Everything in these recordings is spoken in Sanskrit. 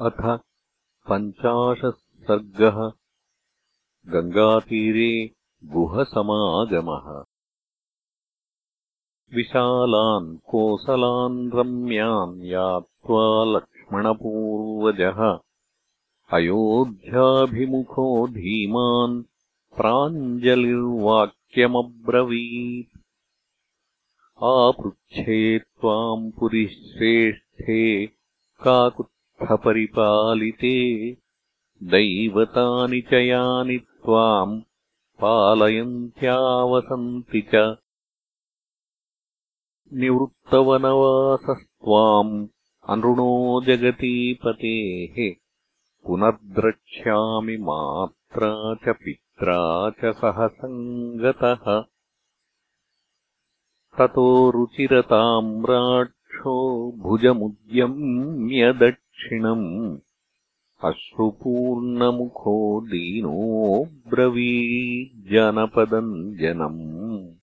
अथ पञ्चाशः सर्गः गङ्गातीरे गुहसमागमः। विशालान् कोसलान् रम्यान् यात्वा लक्ष्मणपूर्वजः। अयोध्याभिमुखो धीमान् प्राञ्जलिर्वाक्यमब्रवीत्। आपृच्छे त्वाम् पुरिश्रेष्ठे काकु परिपालिते दैवतानि च यानि त्वाम् पालयन्त्यावसन्ति च। निवृत्तवनवासस्त्वाम् अनृणो जगतीपतेः पुनर्द्रक्ष्यामि मात्रा च पित्रा च सह सङ्गतः ततो रुचिरताम् राक्षो भुजमुद्यम्यदट् क्षिणम् अश्रुपूर्णमुखो दीनोऽब्रवीज्जनपदम् जनम्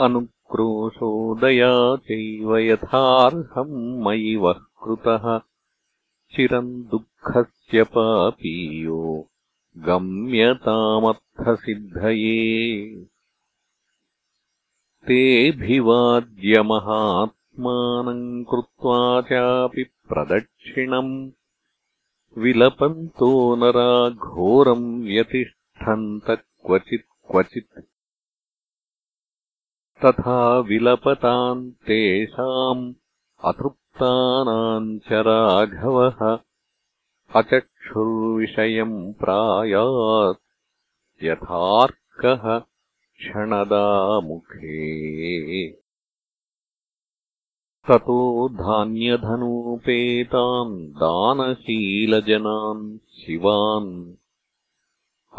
अनुक्रोशोदया चैव यथार्हम् मयि वः कृतः। चिरम् दुःखस्य पापीयो गम्यतामर्थसिद्धये। तेऽभिवाद्यमहात् मानम् कृत्वा चापि प्रदक्षिणम्। विलपन्तो नरा घोरम् व्यतिष्ठन्त क्वचित् क्वचित्। तथा विलपताम् तेषाम् अतृप्तानाम् च राघवः। अचक्षुर्विषयम् प्रायात् यथार्कः क्षणदामुखे ततो धान्यधनूपेतान् दानशीलजनान् शिवान्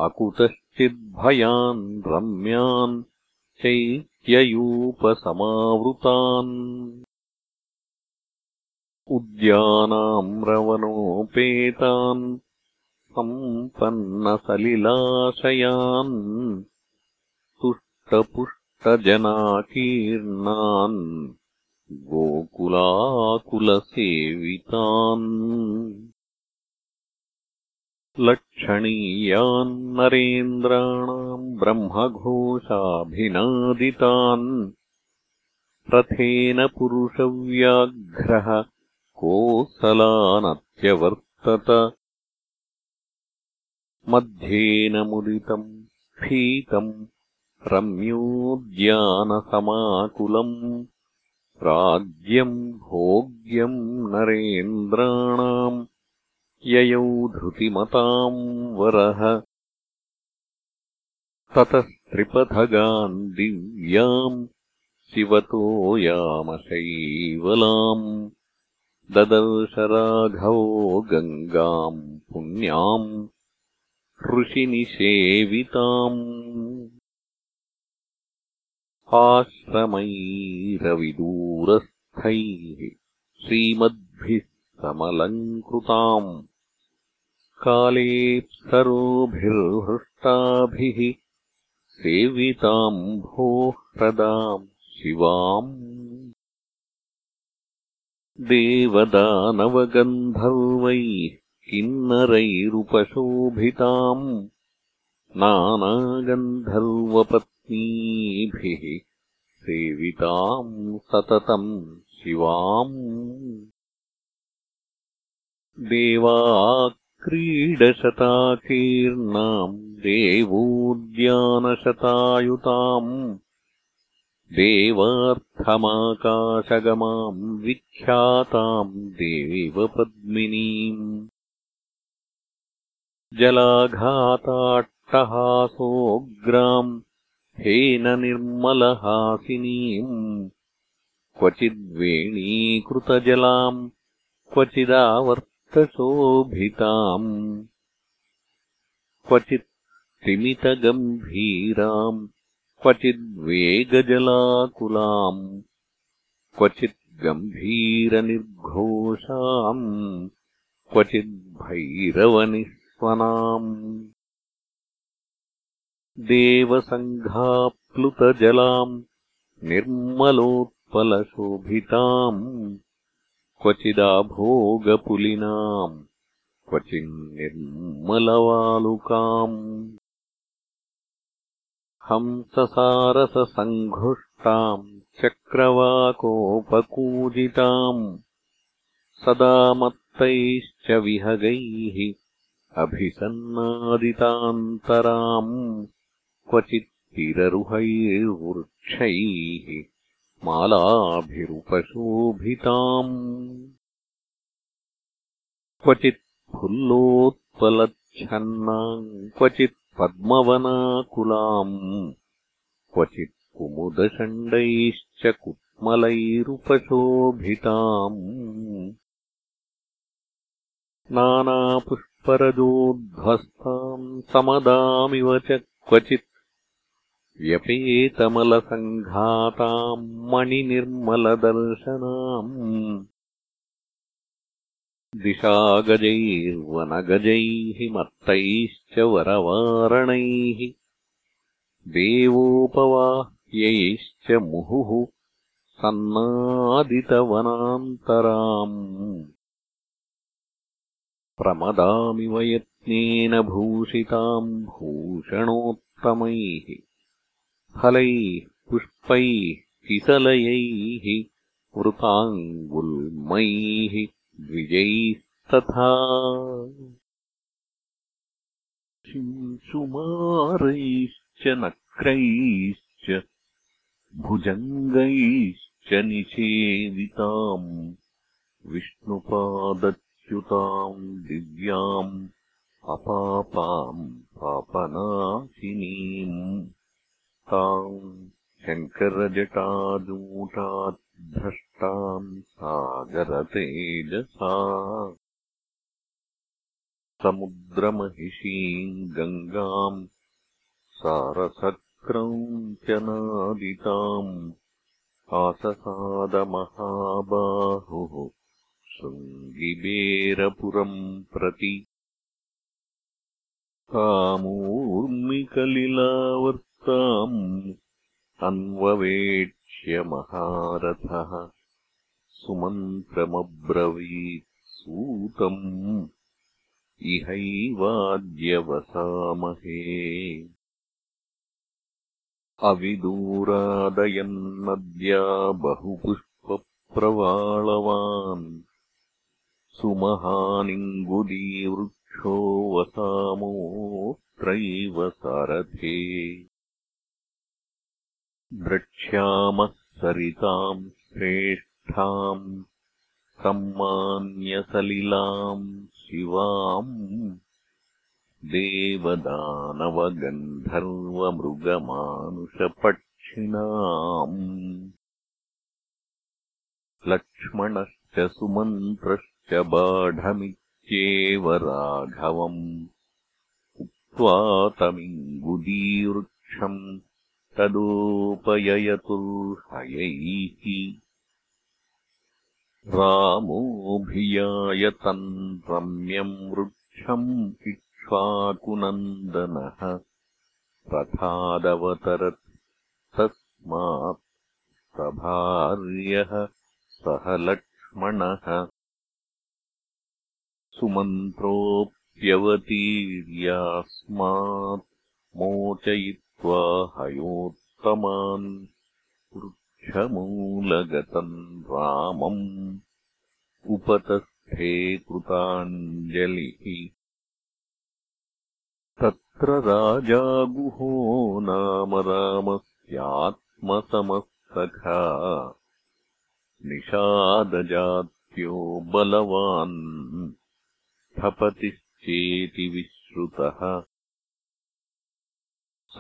अकुतश्चिद्भयान् रम्यान् चैत्ययूपसमावृतान् उद्यानाम्रवनोपेतान् सम्पन्नसलिलाशयान् तुष्टपुष्टजनाकीर्णान् गोकुलाकुलसेवितान् लक्षणीयान्नरेन्द्राणाम् ब्रह्मघोषाभिनादितान् रथेन पुरुषव्याघ्रः कोसलानत्यवर्तत मध्येन मुदितम् स्फीतम् रम्योद्यानसमाकुलम् राज्यम् भोग्यम् नरेन्द्राणाम् ययौ धृतिमताम् वरः। ततस्त्रिपथगान् दिव्याम् शिवतो यामशैवलाम् ददर्शराघवो गङ्गाम् पुण्याम् ऋषिनिषेविताम् आश्रमैरविदूरस्थैः श्रीमद्भिः समलङ्कृताम् कालेऽप्सरोभिर्हृष्टाभिः सेविताम् भोः ह्रदाम् शिवाम् देवदानवगन्धर्वैः किन्नरैरुपशोभिताम् नानागन्धर्वपत् भिः सेविताम् सततम् शिवाम्। देवाक्रीडशताकीर्णाम् देवोद्यानशतायुताम् देवार्थमाकाशगमाम् विख्याताम् देवपद्मिनीम्। जलाघाताट्टहासोऽग्राम् हेन निर्मलहासिनीम्। क्वचिद्वेणीकृतजलाम् क्वचिदावर्तशोभिताम्। क्वचित् स्तिमितगम्भीराम् क्वचिद्वेगजलाकुलाम्। क्वचित् गम्भीरनिर्घोषाम् क्वचिद्भैरवनिःस्वनाम् देवसङ्घाप्लुतजलाम् निर्मलोत्पलशोभिताम् क्वचिदाभोगपुलिनाम् क्वचिन्निर्मलवालुकाम् हंससारससङ्घुष्टाम् चक्रवाकोपकूजिताम् सदा मत्तैश्च विहगैः अभिसन्नादितान्तराम् क्वचित्तिररुहैर्वृक्षैः मालाभिरुपशोभिताम्। क्वचित्फुल्लोत्पलच्छन्नाम् क्वचित् पद्मवनाकुलाम् क्वचित् कुमुदषण्डैश्च कुट्मलैरुपशोभिताम् नानापुष्परजोध्वस्ताम् समदामिव च क्वचित् व्यपेतमलसङ्घाताम् मणिनिर्मलदर्शनाम् दिशागजैर्वनगजैः मत्तैश्च वरवारणैः देवोपवाह्यैश्च मुहुः सन्नादितवनान्तराम् प्रमदामिव यत्नेन भूषिताम् भूषणोत्तमैः फलैः पुष्पैः किसलयैः वृताङ्गुल्मैः द्विजैस्तथा शिंशुमारैश्च नक्रैश्च भुजङ्गैश्च निषेविताम् विष्णुपादच्युताम् दिव्याम् अपापाम् पापनाशिनीम् ताम् शङ्करजटाजूटात् भ्रष्टाम् सागरतेजसा। समुद्रमहिषीम् गङ्गाम् सारसक्रौञ्चनादिताम् आससादमहाबाहुः शृङ्गिबेरपुरम् प्रति तामूर्मिकलिलावर्ताम् अन्ववेक्ष्य महारथः। सुमन्त्रमब्रवीत् सूतम्। इहैवाद्यवसामहे। अविदूरादयन्नद्या बहुपुष्पप्रवाळवान्। सुमहानिङ्गुदीवृक्षो वसामोऽत्रैव सारथे द्रक्ष्यामः सरिताम् श्रेष्ठाम् सम्मान्यसलिलाम् शिवाम् देवदानवगन्धर्वमृगमानुषपक्षिणाम् लक्ष्मणश्च सुमन्त्रश्च बाढमित्येव राघवम् उक्त्वा तमिङ्गुदीवृक्षम् तदोपययतुर्हयैः रामोऽभियायतन् रम्यम् वृक्षम् इक्ष्वाकुनन्दनः रथादवतरत् तस्मात् सभार्यः सह लक्ष्मणः। सुमन्त्रोऽप्यवतीर्यास्मात् मोचयित्वा हयोत्तमान् वृक्षमूलगतम् रामम् उपतस्थे कृताञ्जलिः। तत्र राजागुहो नाम रामस्यात्मसमःसखा निषादजात्यो बलवान् स्थपतिश्चेति विश्रुतः।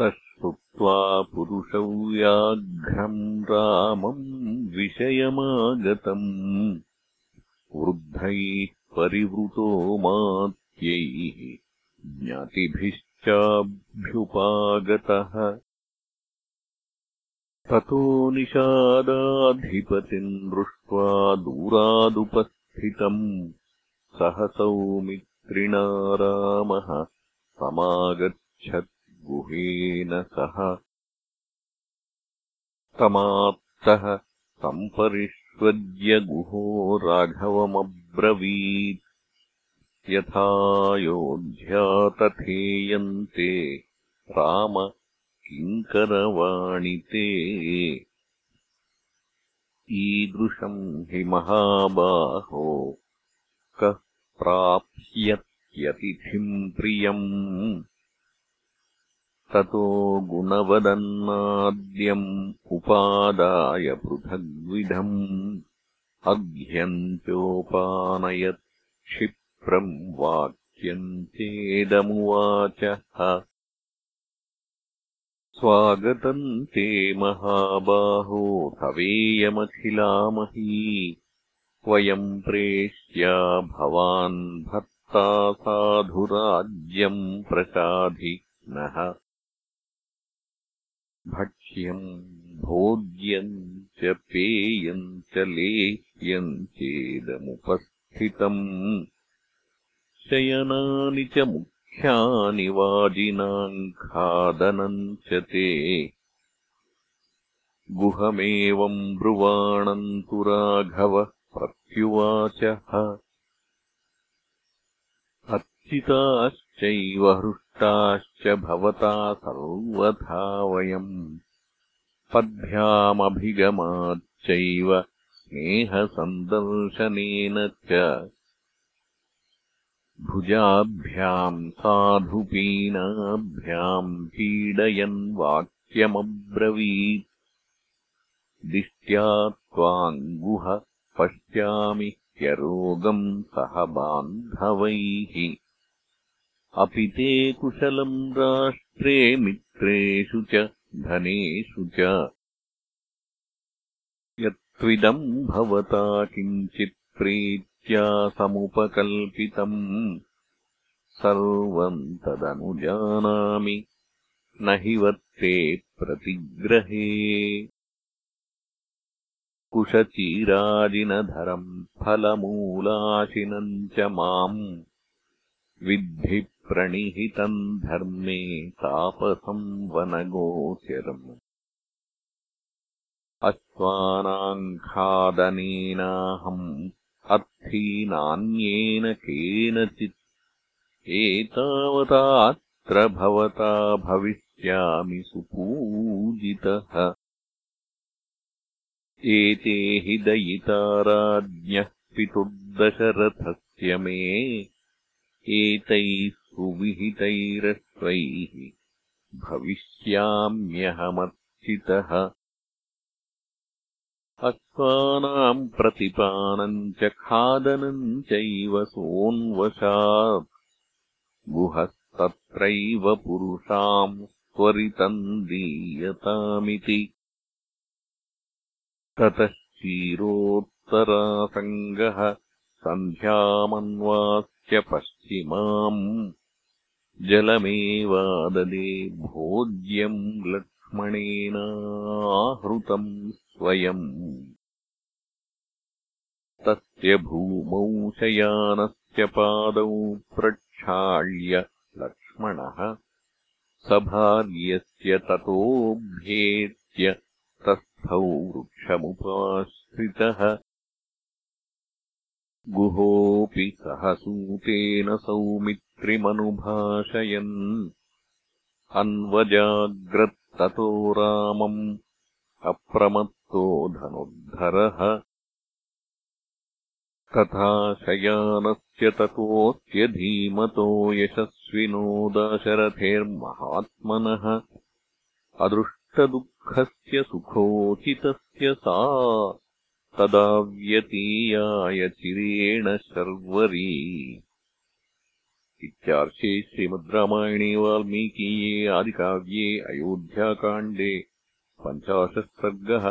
स श्रुत्वा पुरुषव्याघ्रम् रामम् विषयमागतम्। वृद्धैः परिवृतो मात्यैः ज्ञातिभिश्चाभ्युपागतः। ततो निषादाधिपतिम् दृष्ट्वा दूरादुपस्थितम्। सहसौमित्रिणा रामः समागच्छत् गुहेन सह तमात्तः सम्परिष् गुहो राघवमब्रवीत्। यथायोध्या तथेयन्ते राम किङ्करवाणिते। ईदृशम् हि महाबाहो कः प्राप्स्यत्यतिथिम् प्रियम् ततो गुणवदन्नाद्यम् उपादाय पृथग्विधम् अघ्यन्त्योपानयत् क्षिप्रम् वाक्यम् चेदमुवाचः स्वागतम् ते महाबाहो हवेयमखिलामही वयम् प्रेष्या भवान् भर्ता साधुराज्यम् प्रसाधिनः भक्ष्यम् भोज्यम् च पेयम् च लेह्यम् चेदमुपस्थितम् शयनानि च मुख्यानि वाजिनाम् खादनम् च ते। गुहमेवम् ब्रुवाणम् तु राघवः प्रत्युवाचः। अर्चिताश्चैव हृष्टाश्च भवता सर्वथा वयम् पद्भ्यामभिगमाच्चैव स्नेहसन्दर्शनेन च। भुजाभ्याम् साधुपीनाभ्याम् पीडयन् वाक्यमब्रवीत्। दिष्ट्या त्वाङ्गुह पश्यामि ह्यरोगम् सह बान्धवैः अपि ते कुशलम् राष्ट्रे मित्रेषु च धनेषु च। यत्त्विदम् भवता किञ्चित् प्रीत्या समुपकल्पितम् सर्वम् तदनुजानामि न हि वर्ते प्रतिग्रहे। कुशचीराजिनधरम् फलमूलाशिनम् च माम् विद्धि प्रणिहितम् धर्मे तापसम् वनगोचरम्। अश्वानाम् खादनेनाहम् अर्थी नान्येन केनचित् एतावतात्र भवता भविष्यामि सुपूजितः। एते हि दयिता राज्ञः पितुर्दशरथस्य मे एतैः सुविहितैरश्वैः भविष्याम्यहमर्चितः। अश्वानाम् प्रतिपानम् च खादनम् चैव सोऽन्वशात्। गुहस्तत्रैव पुरुषाम् त्वरितम् दीयतामिति। ततः क्षीरोत्तरासङ्गः सन्ध्यामन्वास्य पश्चिमाम् जलमेवाददे भोज्यम् लक्ष्मणेनाहृतम् स्वयम् तस्य भूमौ शयानस्य पादौ प्रक्षाल्य लक्ष्मणः सभार्यस्य ततोऽभ्येत्य तस्थौ वृक्षमुपाश्रितः गुहोऽपि सहसूतेन सौमित्रिमनुभाषयन्। अन्वजाग्रत्ततो रामम् अप्रमत्तो धनुर्धरः। तथा शयानस्य ततोऽत्यधीमतो यशस्विनो दाशरथेर्महात्मनः। अदृष्टदुःखस्य सुखोचितस्य सा तदा व्यतीयाय चिरेण शर्वरी इत्यार्षे श्रीमद् रामायणे वाल्मीकीये आदिकाव्ये अयोध्याकाण्डे पञ्चाशः सर्गः